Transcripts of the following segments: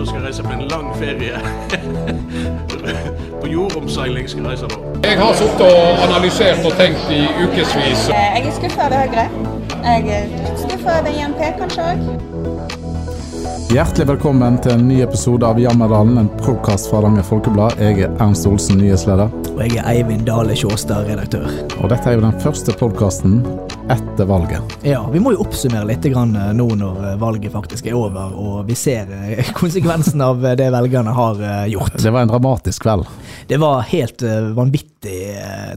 og skal reise på en lang ferie. på jordomseiling skal jeg reise da. Jeg har sittet og analysert og tenkt i ukevis. Eh, Jeg er skuffa over Høyre. Jeg er litt skuffa over JNP, kanskje òg. Hjertelig velkommen til en ny episode av Jammerdalen, en podkast fra Hardanger Folkeblad. Jeg er Ernst Olsen, nyhetsleder. Og jeg er Eivind Dale Sjåstad, redaktør. Og dette er jo den første podkasten etter valget. Ja, Vi må jo oppsummere litt grann eh, nå når eh, valget faktisk er over, og vi ser eh, konsekvensen av det velgerne har gjort. Det var en dramatisk kveld. Det var helt vanvittig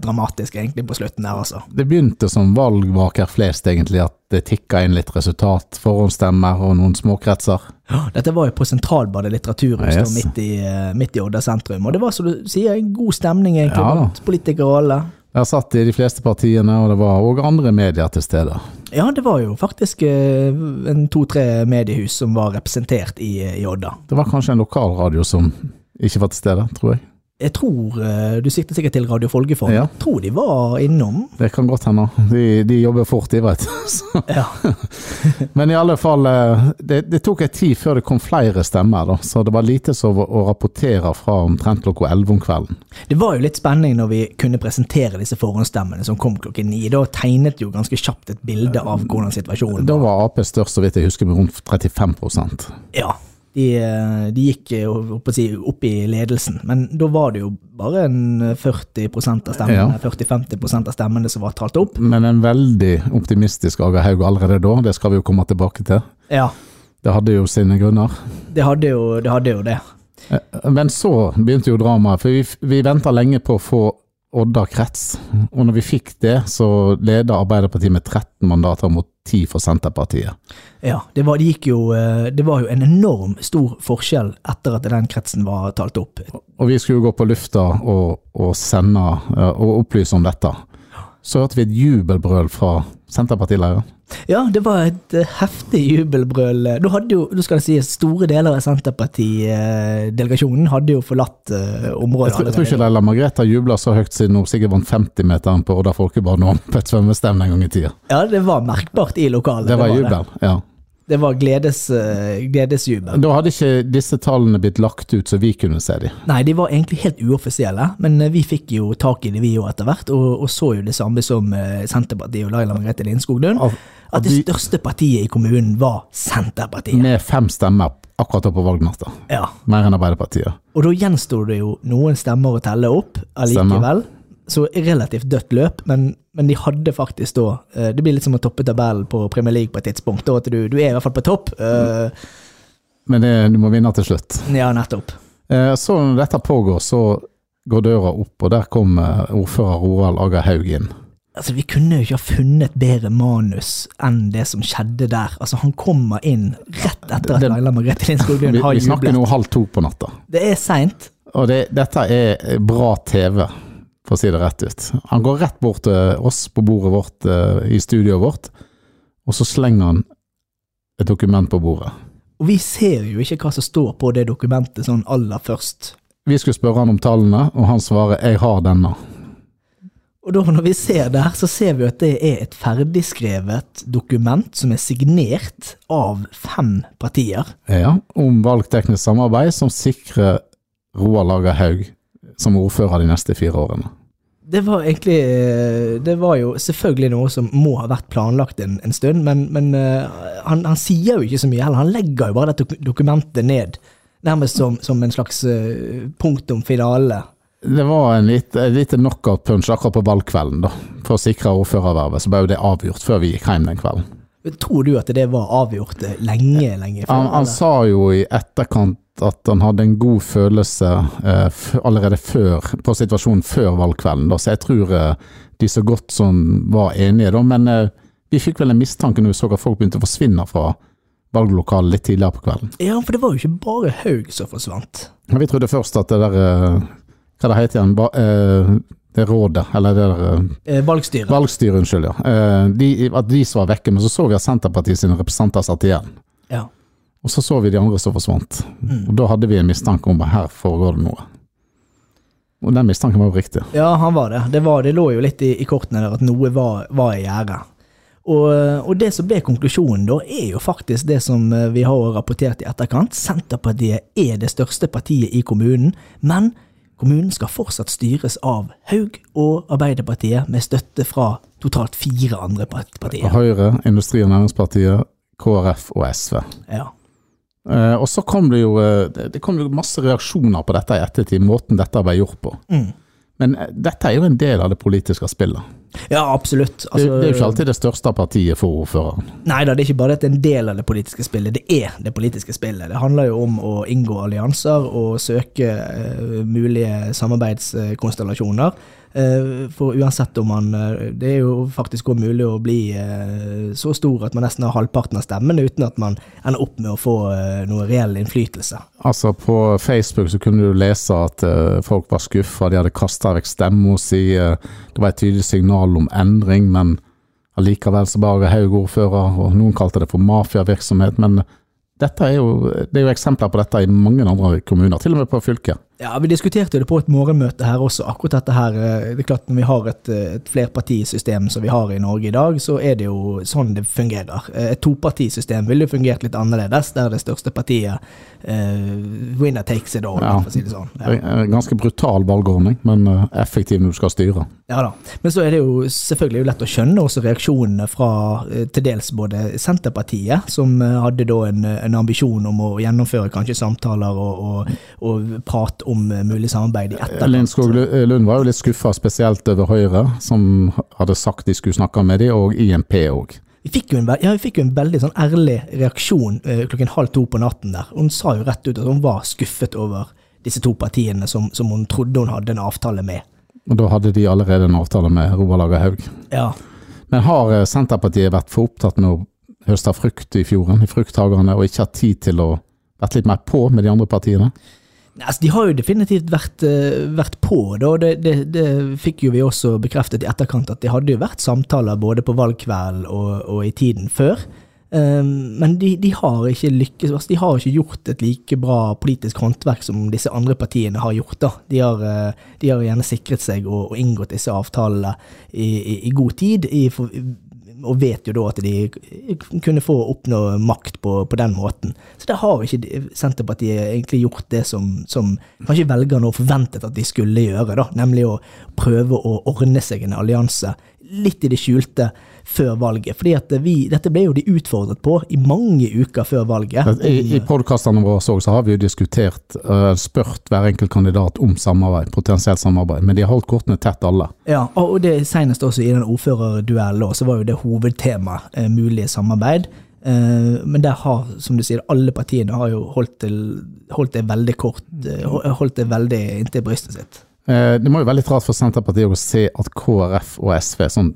dramatisk egentlig på slutten der, altså. Det begynte som valgvaker flest, egentlig, at det tikka inn litt resultat, forhåndsstemmer og noen småkretser. Dette var jo på Sentralbadet litteraturhus Yes. midt i, midt i Odda sentrum, og det var som du sier, en god stemning egentlig Ja blant politikere og alle. Der satt i de fleste partiene, og det var òg andre medier til stede. Ja, det var jo faktisk eh, en to-tre mediehus som var representert i, i Odda. Det var kanskje en lokalradio som ikke var til stede, tror jeg. Jeg tror, eh, du sikter sikkert til Radio Folgefond. Ja. jeg tror de var innom. Det kan godt hende. De, de jobber fort, de, veit Ja. Men i alle fall, eh, det, det tok en tid før det kom flere stemmer, da. så det var lite som å rapportere fra omtrent klokka 11 om kvelden. Det var jo litt spenning når vi kunne presentere disse forhåndsstemmene som kom klokken ni. Da tegnet jo ganske kjapt et bilde av hvordan situasjonen Da var. var Ap størst, så vidt jeg husker, med rundt 35% Ja, de, eh, de gikk eh, si, opp i ledelsen, men da var det jo bare en 40 av stemmene, Ja. 40-50 av stemmene som var talt opp. Men en veldig optimistisk Aga Haug allerede da, det skal vi jo komme tilbake til. Ja, Det hadde jo sine grunner. det hadde jo det. Hadde jo det. Eh, Men så begynte jo dramaet, for vi, vi venta lenge på å få Odda krets. Og når vi fikk det, så leda Arbeiderpartiet med 13 mandater mot 10 for Senterpartiet. Ja, det var, det gikk jo, eh, det var jo en enorm stor forskjell etter at den kretsen var talt opp. Og vi skulle jo gå på lufta og, og sende eh, og opplyse om dette. Så hørte vi et jubelbrøl fra Senterpartileiren. Ja, det var et eh, heftig jubelbrøl. Nå hadde jo, nå skal det sies, store deler av Senterparti-delegasjonen hadde jo forlatt eh, området. Jeg tror, jeg tror ikke. Leila Margrethe jubla så høyt siden hun sikkert vant 50-meteren på Odda folkebad nå på et svømmestevne en gang i tida. Ja, det var merkbart i lokalet. Det var det. jubel, ja. Det var gledes, eh, gledesjubel. Da hadde ikke disse tallene blitt lagt ut så vi kunne se dem? Nei, de var egentlig helt uoffisielle, men eh, vi fikk jo tak i det vi jo etter hvert, og, og så jo det samme som eh, Senterpartiet og Laila Margrethe Lindskog Lund. At det største partiet i kommunen var Senterpartiet. Med fem stemmer akkurat oppe på valgnatta. Ja. Mer enn Arbeiderpartiet. Og da gjensto det jo noen stemmer å telle opp allikevel. Så relativt dødt løp, men, men de hadde faktisk da eh, Det blir litt som å toppe tabellen på Premier League på et tidspunkt. Da, at du, du er i hvert fall på topp. Uh, Men det, du må vinne til slutt. ja, nettopp. Uh, Så når dette pågår, så går døra opp, og der kom eh, ordfører Roald Aga Haug inn. Altså, Vi kunne jo ikke ha funnet bedre manus enn det som skjedde der. Altså, Han kommer inn rett etter at Laila Margrethe Lindskog Lund har vi snakker nå halv to på natta. Det er seint. Og det, dette er bra TV, for å si det rett ut. Han går rett bort til oss på bordet vårt eh, i studioet vårt, og så slenger han et dokument på bordet. Og vi ser jo ikke hva som står på det dokumentet sånn aller først. Vi skulle spørre han om tallene, og han svarer 'jeg har denne'. Og da når vi ser det her, så ser vi at det er et ferdigskrevet dokument som er signert av fem partier. Ja, om valgteknisk samarbeid som sikrer Roald Lager Haug som ordfører de neste fire årene. Det var egentlig eh, Det var jo selvfølgelig noe som må ha vært planlagt en, en stund, men, men eh, han, han sier jo ikke så mye heller. Han legger jo bare dette dokumentet ned, nærmest som, som en slags eh, punktum finale. Det var en lite, lite knockout-punch akkurat på valgkvelden, da. For å sikre ordførervervet, så ble jo det avgjort før vi gikk hjem den kvelden. Tror du at det var avgjort lenge, lenge før? Han, han sa jo i etterkant at han hadde en god følelse eh, allerede før, på situasjonen før valgkvelden, da. så jeg tror eh, de så godt som var enige, da. Men eh, vi fikk vel en mistanke når vi så at folk begynte å forsvinne fra valglokalet litt tidligere på kvelden. Ja, for det var jo ikke bare Haug som forsvant. Men vi trodde først at det der eh, Hva det heter igjen? Ba, eh, det rådet, eller det der eh, valgstyret. Valgstyret, unnskyld, ja. Eh, de, at de som var vekke, men så så vi at Senterpartiet sine representanter satt igjen. ja. Og så så vi de andre som forsvant. Og da hadde vi en mistanke om at her foregår det noe. Og den mistanken var jo riktig. Ja, han var det. Det, var, det lå jo litt i, i kortene der at noe var, var i gjære. Og, og det som ble konklusjonen da, er jo faktisk det som eh, vi har rapportert i etterkant. Senterpartiet er det største partiet i kommunen, men kommunen skal fortsatt styres av Haug og Arbeiderpartiet, med støtte fra totalt fire andre partier. Høyre, Industri- og Næringspartiet, KrF og SV. Ja. Eh, og så kom det jo eh, det det kom jo masse reaksjoner på dette i ettertid, måten dette ble gjort på. Mm. Men eh, dette er jo en del av det politiske spillet. ja, absolutt. Det, Altså, det er jo ikke alltid det største partiet for ordføreren. Nei da, det er ikke bare at det er en del av det politiske spillet, det er det politiske spillet. Det handler jo om å inngå allianser og søke uh, mulige samarbeidskonstellasjoner. Eh, for uansett om man eh, Det er jo faktisk òg mulig å bli eh, så stor at man nesten har halvparten av stemmene, uten at man ender opp med å få noe reell innflytelse. Altså På Facebook så kunne du lese at folk var skuffa, de hadde kasta vekk stemma si. det var et tydelig signal om endring, men allikevel så bare Haug ordfører, og noen kalte det for mafiavirksomhet. Men er jo, det er jo eksempler på dette i mange andre kommuner, til og med på fylket. Ja, Vi diskuterte det på et morgenmøte her også. akkurat dette her, eh, det er klart Når vi har et, eh, et flerpartisystem som vi har i Norge i dag, så er det jo sånn det fungerer. Eh, Et topartisystem ville fungert litt annerledes, der det største partiet uh, winner takes it all, Ja. for å si det sånn. Ja. Ganske brutal valgordning, men effektiv når du skal styre. ja da. Men så er det jo selvfølgelig lett å skjønne også reaksjonene fra til dels både Senterpartiet, som hadde da en, en ambisjon om å gjennomføre kanskje samtaler og, og, og prat om eh, mulig samarbeid i etterkant. Lindskog Lund var jo litt skuffa, spesielt over Høyre, som hadde sagt de skulle snakke med de, og INP òg. Vi fikk en, ja, vi fikk jo en veldig sånn ærlig reaksjon eh, klokken halv to på natten der. Hun sa jo rett ut at hun var skuffet over disse to partiene som, som hun trodde hun hadde en avtale med. Og da hadde de allerede en avtale med Roald Lager Haug. Ja, Men har eh, Senterpartiet vært for opptatt med å høste frukt i fjorden, i frukthagene, og ikke hatt tid til å vært litt mer på med de andre partiene? Altså, De har jo definitivt vært, eh, vært på, da. Det, det, det fikk jo vi også bekreftet i etterkant, at det hadde jo vært samtaler både på valgkvelden og, og i tiden før. Um, men de, de har ikke lykkes, altså, de har ikke gjort et like bra politisk håndverk som disse andre partiene har gjort. da. De har, eh, de har gjerne sikret seg og, og inngått disse avtalene i, i, i god tid, i, og vet jo da at de kunne få oppnå makt på, på den måten. Så der har ikke Senterpartiet egentlig gjort det som, som kanskje velgerne forventet at de skulle gjøre, da, nemlig å prøve å ordne seg en allianse litt i det skjulte før valget. Fordi at vi, dette ble jo de utfordret på i mange uker før valget. I, i podkastene våre så, så har vi jo diskutert, uh, spurt hver enkelt kandidat om samarbeid, potensielt samarbeid, men de har holdt kortene tett alle. Ja, og det senest også i den ordførerduellen, så var jo det hovedtema, eh, mulige samarbeid. Eh, men der har, som du sier, alle partiene har jo holdt, til, holdt det veldig kort, eh, holdt det veldig inntil brystet sitt. Eh, det må jo veldig rart for Senterpartiet å se at KrF og SV, sånn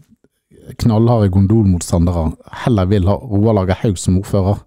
knallharde gondolmotstandere, heller vil ha Roar Lager Haug som ordfører,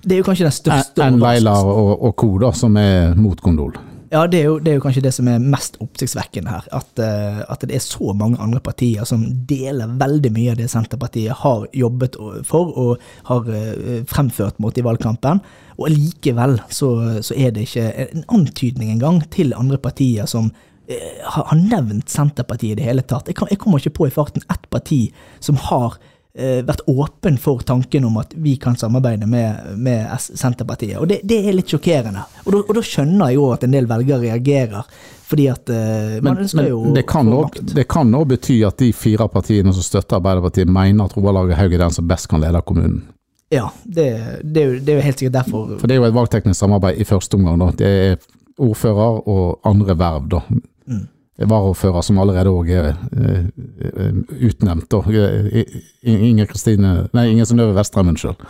Det er jo kanskje den største enn. Leilar og, og co., da, som er mot gondol. Ja, det er, jo, det er jo kanskje det som er mest oppsiktsvekkende her. At, eh, at det er så mange andre partier som deler veldig mye av det Senterpartiet har jobbet for og har eh, fremført mot i valgkampen. Og likevel så, så er det ikke en antydning engang til andre partier som eh, har nevnt Senterpartiet i det hele tatt. Jeg, kan, jeg kommer ikke på i farten ett parti som har vært åpen for tanken om at vi kan samarbeide med, med Senterpartiet. Og det, det er litt sjokkerende. Og da, skjønner jeg jo at en del velgere reagerer, fordi at eh, man Men, ønsker jo det kan også- det kan også bety at de fire partiene som støtter Arbeiderpartiet, mener at Roar Lager Haug er den som best kan lede kommunen. Ja, det, det er jo helt sikkert derfor. For det er jo et valgteknisk samarbeid i første omgang. Da. Det er ordfører og andre verv, da. Mm. Varaordfører som allerede òg er eh, eh, utnevnt. Eh, Inger Kristine Nei, Inger Synnøve Vestrem, unnskyld.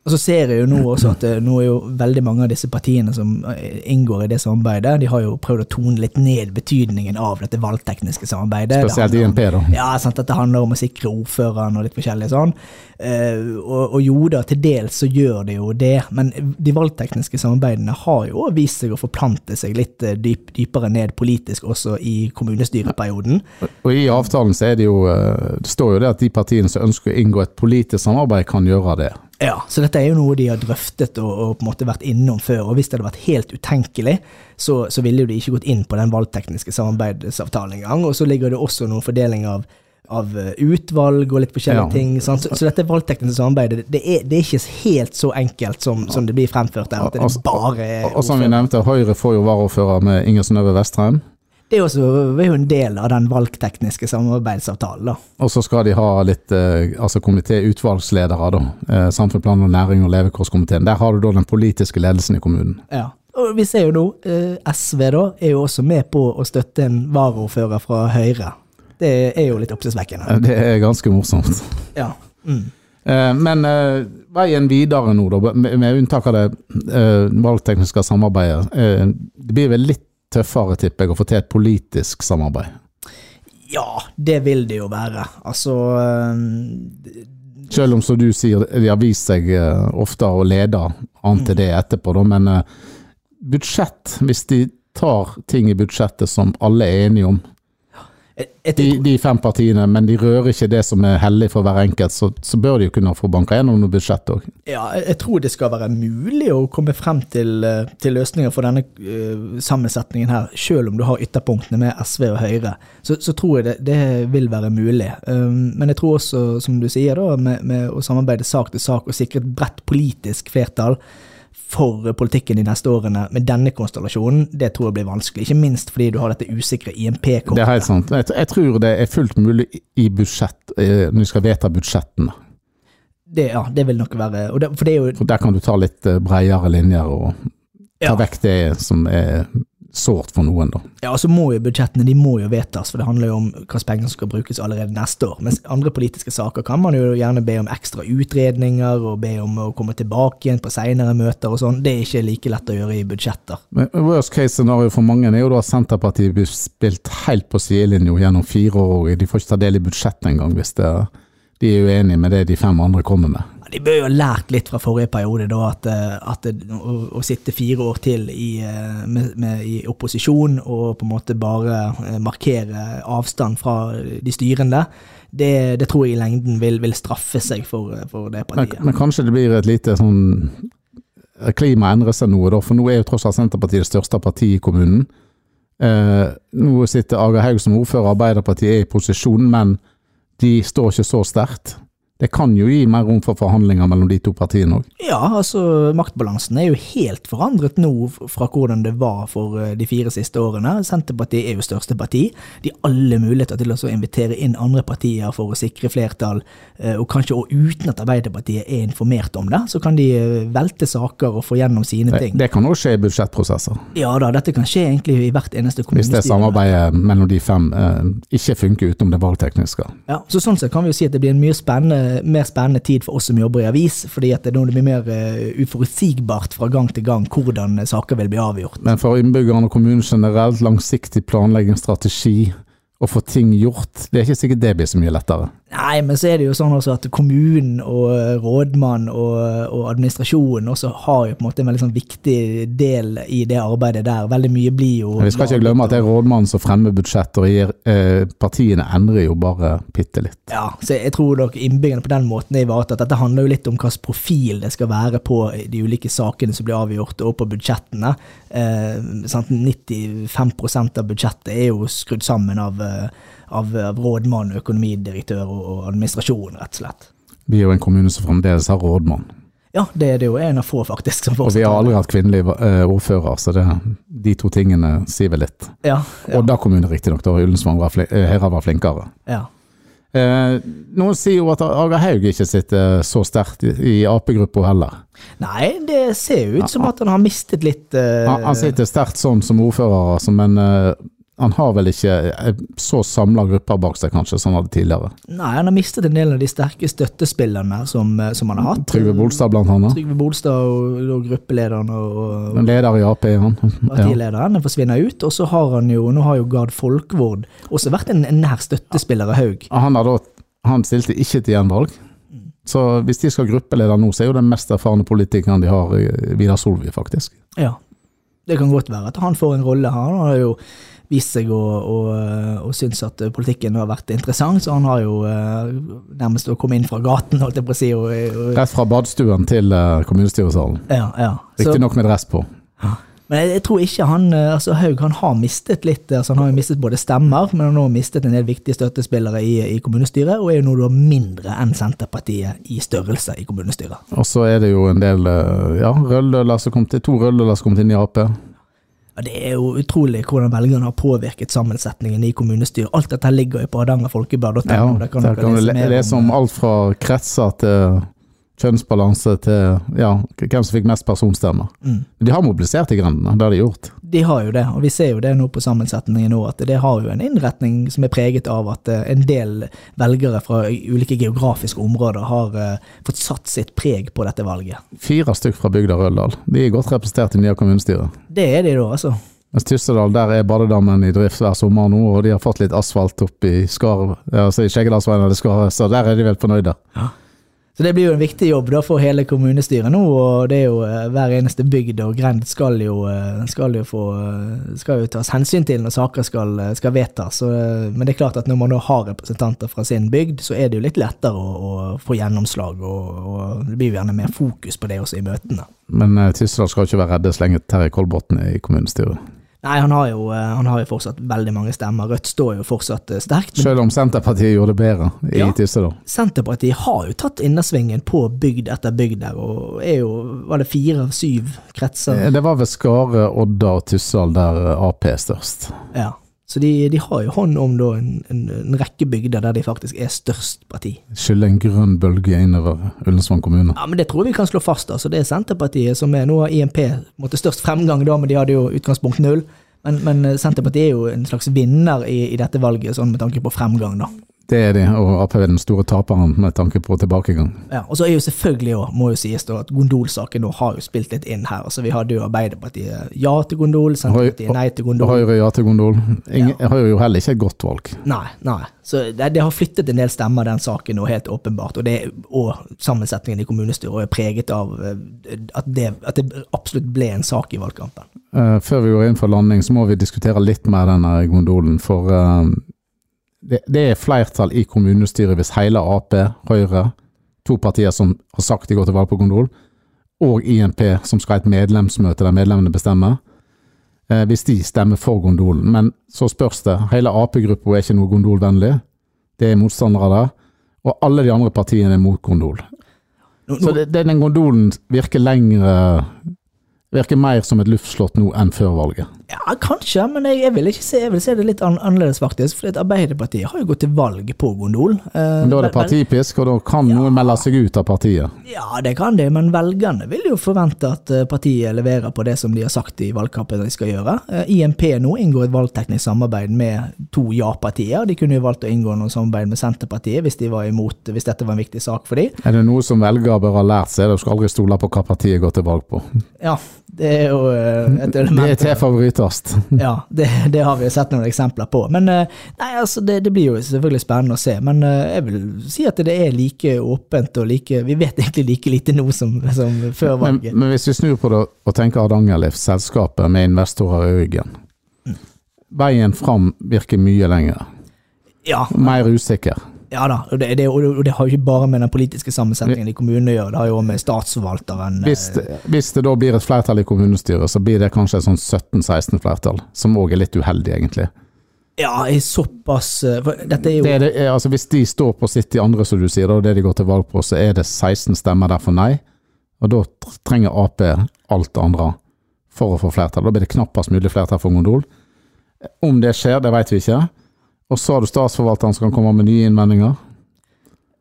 Og så ser jeg jo nå også at eh, nå er jo veldig mange av disse partiene som eh, inngår i det samarbeidet, de har jo prøvd å tone litt ned betydningen av dette valgtekniske samarbeidet. Spesielt INP, da. Ja, sant, at det handler om å sikre ordføreren og litt forskjellig sånn. Eh, og, og jo da, til dels så gjør det jo det, men de valgtekniske samarbeidene har jo vist seg å forplante seg litt dyp, dypere ned politisk også i kommunestyreperioden. Og i avtalen så er det jo Det står jo det at de partiene som ønsker å inngå et politisk samarbeid, kan gjøre det. Ja, så dette er jo noe de har drøftet og, og på en måte vært innom før. Og hvis det hadde vært helt utenkelig, så, så ville jo de ikke gått inn på den valgtekniske samarbeidsavtalen engang. Og så ligger det også noen fordeling av, av eh, utvalg og litt forskjellige Ja. ting. Så, så dette valgtekniske samarbeidet, det er, det er ikke helt så enkelt som, som det blir fremført der. At det bare Og, Og som vi nevnte, Høyre får jo varaordfører med Inger Synnøve Vestheim. Det er, også, er jo en del av den valgtekniske samarbeidsavtalen, da. Og så skal de ha litt eh, altså komité-utvalgsledere, da. Eh, og næring og levekårskomiteen. Der har du da den politiske ledelsen i kommunen. Ja. Og vi ser jo nå, eh, SV da, er jo også med på å støtte en varaordfører fra Høyre. Det er jo litt oppsiktsvekkende. Det er ganske morsomt. Ja. Mm. Eh, Men eh, veien videre nå, da, med, med unntak av det valgtekniske samarbeidet, det blir vel litt tøffere, tipper jeg, å få til et politisk samarbeid. ja, det vil det jo være. Altså eh, Selv om, som du sier, de har vist seg eh, ofte å lede an til det etterpå, da, men eh, budsjett, hvis de tar ting i budsjettet som alle er enige om, de, tror- de fem partiene, men de rører ikke det som er hellig for hver enkelt, så, så bør de jo kunne få banka gjennom noe budsjett òg. Ja, jeg jeg tror det skal være mulig å komme frem til, eh, til løsninger for denne uh, sammensetningen her, selv om du har ytterpunktene med SV og Høyre. Så, så tror jeg det, det vil være mulig. Um, men jeg tror også, som du sier, da, med, med å samarbeide sak til sak og sikre et bredt politisk flertall for politikken de neste årene med denne konstellasjonen, det tror jeg blir vanskelig. Ikke minst fordi du har dette usikre IMP-kortet. Det er helt sant. Jeg, jeg tror det er fullt mulig i budsjett, eh, når vi skal vedta budsjettene. Det, ja, det vil nok være det, For det jo For der kan du ta litt eh, bredere linjer og ta Ja. vekk det som er sårt for noen, da. Ja, og så må jo budsjettene de må jo vedtas, for det handler jo om hvilke penger som skal brukes allerede neste år. Mens andre politiske saker kan man jo gjerne be om ekstra utredninger, og be om å komme tilbake igjen på seinere møter og sånn. Det er ikke like lett å gjøre i budsjetter. Men worst case scenario for mange er jo da at Senterpartiet blir spilt helt på sidelinja gjennom fire år, og de får ikke ta del i budsjettet engang hvis det, de er uenige med det de fem andre kommer med. De bør jo ha lært litt fra forrige periode, da, at, eh, at å, å sitte fire år til i, eh, med, med, i opposisjon og på en måte bare eh, markere avstand fra de styrende, det, det tror jeg i lengden vil, vil straffe seg for, for det Men, partiet. men kanskje det blir et lite sånn Klimaet endrer seg noe, da, for nå er jo tross alt Senterpartiet det største partiet i kommunen. Eh, nå sitter Aga Haug som ordfører, Arbeiderpartiet er i posisjon, men de står ikke så sterkt. Det kan jo gi mer rom for forhandlinger mellom de to partiene òg. Ja, altså maktbalansen er jo helt forandret nå fra hvordan det var for eh, de fire siste årene. Senterpartiet er jo største parti. De har alle muligheter til å invitere inn andre partier for å sikre flertall, eh, og kanskje også uten at Arbeiderpartiet er informert om det, så kan de eh, velte saker og få gjennom sine ting. det kan òg skje i budsjettprosesser. Ja da, dette kan skje egentlig i hvert eneste kommunestyre. Hvis det samarbeidet mellom de fem eh, ikke funker utenom det valgtekniske. Ja, så sånn sett kan vi jo si at det blir en mye spennende, mer spennende tid for oss som jobber i avis, fordi at det blir mer eh, uforutsigbart fra gang til gang hvordan eh, saker vil bli avgjort. Men for innbyggerne og kommunen generelt, langsiktig planlegging, strategi, å få ting gjort, det er ikke sikkert det blir så mye lettere. Nei, men så er det jo sånn at kommunen og rådmann og, og administrasjonen også har jo på en måte en veldig sånn viktig del i det arbeidet der. Veldig mye blir jo vi skal ikke glemme at det er rådmannen som fremmer budsjett, og gir, eh, partiene endrer jo bare bitte litt. Ja, så jeg tror nok innbyggerne på den måten er ivaretatt. Dette handler jo litt om hvilken profil det skal være på de ulike sakene som blir avgjort, og på budsjettene. Eh, sant? 95% av budsjettet er jo skrudd sammen av, eh, av, av rådmann, økonomidirektør og, og administrasjon, rett og slett. Vi er jo en kommune som fremdeles har rådmann. Ja, det er det jo en av få, faktisk. som Og vi har aldri hatt kvinnelig eh, ordfører, så det, de to tingene sier vel litt. Ja, ja, Odda kommune riktignok, da Ullensvang var, flin- eh, var flinkere. ja. Eh, noen sier jo at Aga Haug ikke sitter så sterkt i, i Ap-gruppa heller. Nei, det ser jo ut som at han har mistet litt eh, Han, han sitter sterkt sånn som ordfører, altså, men eh, han har vel ikke eh, så samla grupper bak seg kanskje som han hadde tidligere. Nei, han har mistet en del av de sterke støttespillerne som, eh, som han har hatt. Trygve Bolstad blant annet. Trygve Bolstad og, og gruppelederen og, og leder i Ap han. Partilederen Ja. forsvinner ut. Og så har han jo, nå har jo Gard Folkvord også vært en, en nær støttespiller av Haug. Han, har da, han stilte ikke til gjenvalg. Så hvis de skal gruppeleder nå, så er jo den mest erfarne politikeren de har, eh, Vidar Solvi, faktisk. Ja, det kan godt være at han får en rolle her. Han har jo vist seg å, å, å synes at politikken har vært interessant, så han har jo eh, nærmest å komme inn fra gaten, holdt jeg på å si. Og, og, Rett fra badstuen til eh, kommunestyresalen. ja, ja. Riktignok med dress på. Men jeg, jeg tror ikke han eh, altså Haug han har mistet litt altså Han har jo mistet både stemmer, men han har også mistet en del viktige støttespillere i, i kommunestyret, og er jo nå da mindre enn Senterpartiet i størrelse i kommunestyret. Og så er det jo en del ja, rødløler som kom til, to rødløler som kom inn i Ap. Ja, det er jo utrolig hvordan velgerne har påvirket sammensetningen i kommunestyret. Alt dette ligger jo på hardangerfolkeblad.no. Ja, der kan der kan du lese lese om, om alt fra kretser til kjønnsbalanse til ja, hvem som fikk mest personstemmer. Mm. De har mobilisert i grendene, det har de gjort. De har jo det, og vi ser jo det nå på sammensetningen nå, at det har jo en innretning som er preget av at eh, en del velgere fra ulike geografiske områder har eh, fått satt sitt preg på dette valget. Fire stykk fra bygda Røldal. De er godt representert i nye kommunestyret. Det er de da, altså. Mens Tyssedal, der er badedammen i drift hver sommer nå, og de har fått litt asfalt opp i Skar, altså i Skjeggedalsveien eller Skaret, så der er de vel fornøyde. Så det blir jo en viktig jobb da for hele kommunestyret nå, og det er jo eh, hver eneste bygd og grend skal jo, eh, skal jo få eh, skal jo tas hensyn til når saker skal, skal vedtas. Men det er klart at når man nå har representanter fra sin bygd, så er det jo litt lettere å, å få gjennomslag, og, og det blir jo gjerne mer fokus på det også i møtene. Men Tyssedal skal ikke være redde så lenge Terje Kolbotn er i kommunestyret. Nei, han har, jo, eh, han har jo fortsatt veldig mange stemmer. Rødt står jo fortsatt eh, sterkt. Men Selv om Senterpartiet gjorde det bedre i Ja. Tyssedal. Senterpartiet har jo tatt innersvingen på bygd etter bygd der, og er jo Var det fire av syv kretser? Eh, Det var ved Skare, Odda og Tyssedal der Ap er størst. Ja. Så de, de har jo hånd om da en, en, en rekke bygder der de faktisk er størst parti. Skyller en grønn bølge innover Ullensvang kommune. Ja, men Det tror jeg vi kan slå fast. altså Det er Senterpartiet som er nå har IMP måtte størst fremgang, da, men de hadde jo utgangspunkt null. Men, men Senterpartiet er jo en slags vinner i, i dette valget, sånn med tanke på fremgang. da. Det er de, og Ap er den store taperen med tanke på tilbakegang. Ja, og så er jo selvfølgelig også, må jo sies da, at Gondol-saken nå har jo spilt litt inn her. altså Vi hadde jo Arbeiderpartiet ja til Gondol, Senterpartiet nei til Gondol. Høyre ja til Gondol. Ingen, Høyre jo heller ikke et godt valg. Nei, nei. Så det, det har flyttet en del stemmer, den saken, nå, helt åpenbart. Og, det, og sammensetningen i kommunestyret er preget av eh, at det, at det absolutt ble en sak i valgkampen. Uh, før vi går inn for landing, så må vi diskutere litt mer denne gondolen. For eh, det, det er flertall i kommunestyret hvis hele Ap, Høyre, to partier som har sagt de går til valg på gondol, og INP, som skal ha et medlemsmøte der medlemmene bestemmer, eh, hvis de stemmer for gondolen. Men så spørs det. Hele Ap-gruppa er ikke noe gondolvennlig. Det er motstandere der. Og alle de andre partiene er mot gondol. Nå, Så nå, det, det, den gondolen virker lengre Virker mer som et luftslott nå enn før valget. Ja, kanskje, men jeg, jeg, vil ikke se, jeg vil se det litt an, annerledes, faktisk. For Arbeiderpartiet har jo gått til valg på Gondol. Eh, Men da er det partipisk, og da kan noen melde seg ut av partiet. Ja, det kan det, men velgerne vil jo forvente at eh, partiet leverer på det som de har sagt i valgkampen de skal gjøre. Eh, IMP nå inngår et valgteknisk samarbeid med to ja-partier. De kunne jo valgt å inngå noe samarbeid med Senterpartiet hvis de var imot, hvis dette var en viktig sak for dem. Er det noe som velgere bør ha lært seg, de skal aldri stole på hva partiet går til valg på. Ja, det er jo et element. Det er til favorittast. Ja, det, det har vi sett noen eksempler på. Men eh, nei, altså, det, det blir jo selvfølgelig spennende å se. Men eh, jeg vil si at det er like åpent og like Vi vet egentlig like lite nå som, som før Men, valget. men hvis vi snur på det og tenker Hardangerlift, selskapet med investorer i ryggen. Veien fram virker mye lengre. Ja, Mer usikker. Ja da, og det, det, og det har jo ikke bare med den politiske sammensetningen i kommunen å gjøre, det har jo med statsforvalteren Hvis eh, det, hvis det da blir et flertall i kommunestyret, så blir det kanskje et sånn 17-16 flertall, som òg er litt uheldig, egentlig. Ja, såpass eh, dette er jo Det er det, er- altså hvis de står på sitt i andre, som du sier, og det de går til valg på, så er det 16 stemmer der for nei. Og da trenger Ap alt det andre for å få flertall. Da blir det knappest mulig flertall for Gondol. Om det skjer, det vet vi ikke. Og så har du statsforvalteren som kan komme med nye innvendinger.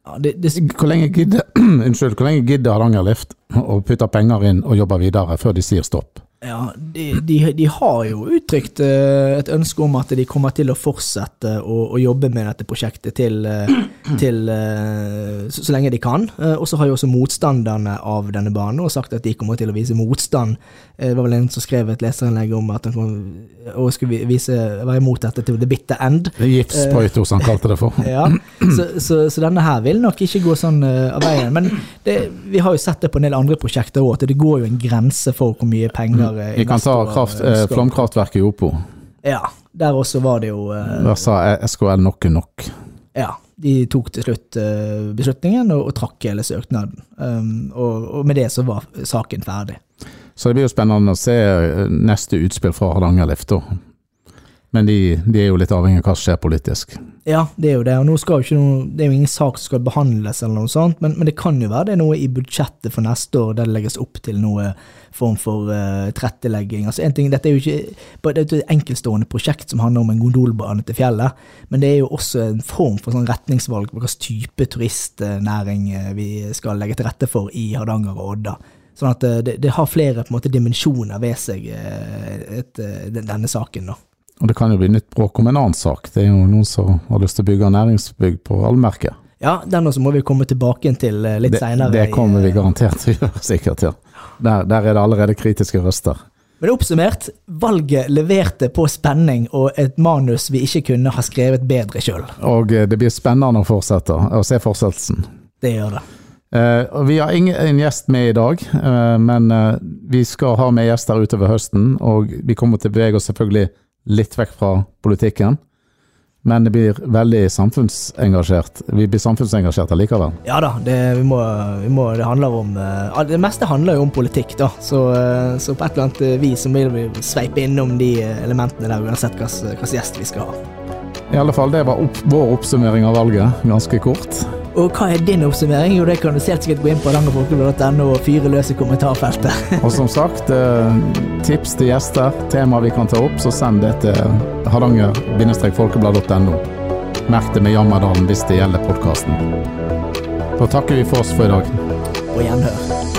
ja, det, det, Hvor lenge gidder Unnskyld, hvor lenge gidder Hardangerlift å putte penger inn og jobbe videre før de sier stopp? ja, de, de, de har jo uttrykt eh, et ønske om at de kommer til å fortsette å, å jobbe med dette prosjektet til, eh, til eh, så, så lenge de kan. Og så har jo også motstanderne av denne banen sagt at de kommer til å vise motstand. Eh, Det var vel en som skrev et leserinnlegg om at han kom, og skulle vise, være imot dette til the bitter end. Det er som han kalte det for. Ja, så, så, så denne her vil nok ikke gå sånn eh, av veien. Men det, vi har jo sett det på en del andre prosjekter òg, at det går jo en grense for hvor mye penger eh, Vi kan ta kraft, eh, eh, flomkraftverket i Opo. Ja, der også var det jo eh, Der sa SKL nok er nok. Ja, de tok til slutt eh, beslutningen og, og trakk hele søknaden. Um, og, og med det så var saken ferdig. Så det blir jo spennende å se eh, neste utspill fra Hardanger Lifter. Men de, de er jo litt avhengig av hva som skjer politisk. Ja, det er jo det. Og nå skal jo ikke noe, det er jo ingen sak som skal behandles, eller noe sånt, men, men det kan jo være det er noe i budsjettet for neste år der det legges opp til noe form for uh, tilrettelegging. Altså, en ting, dette er jo ikke bare et enkeltstående prosjekt som handler om en gondolbane til fjellet, men det er jo også en form for sånn retningsvalg på hvilken type turistnæring eh, vi skal legge til rette for i Hardanger og Odda. Sånn at eh, det, det har flere på en måte dimensjoner ved seg, et, denne saken. da. Og det kan jo bli nytt bråk om en annen sak. Det er jo noen som har lyst til å bygge næringsbygg på allmerket. Ja, den også må vi komme tilbake til eh, litt seinere. Det kommer vi garantert til å gjøre, sikkert. ja. Der, der er det allerede kritiske røster. Men oppsummert, valget leverte på spenning og et manus vi ikke kunne ha skrevet bedre sjøl. Og eh, det blir spennende å fortsette, å se fortsettelsen. Det gjør det. Uh, vi har ingen gjest med i dag, uh, men uh, vi skal ha med gjester utover høsten. Og vi kommer til å bevege oss selvfølgelig litt vekk fra politikken. Men det blir veldig samfunnsengasjert. Vi blir samfunnsengasjert allikevel. Ja da, det, vi må, vi må, det handler om Det meste handler jo om politikk, da. Så, så, på et eller annet vis så vil vi sveipe innom de elementene der, uansett hvilken gjest vi skal ha. I alle fall, det var opp, vår oppsummering av valget. Ganske kort. Og hva er din oppsummering? Jo, det kan du sikkert gå inn på hardangerfolkeblad.no og fyre løs i kommentarfeltet. og som sagt, eh, tips til gjester, tema vi kan ta opp, så send det til hardanger-folkeblad.no. Merk det med Jammerdalen hvis det gjelder podkasten. Da takker vi for oss for i dag. På gjenhør.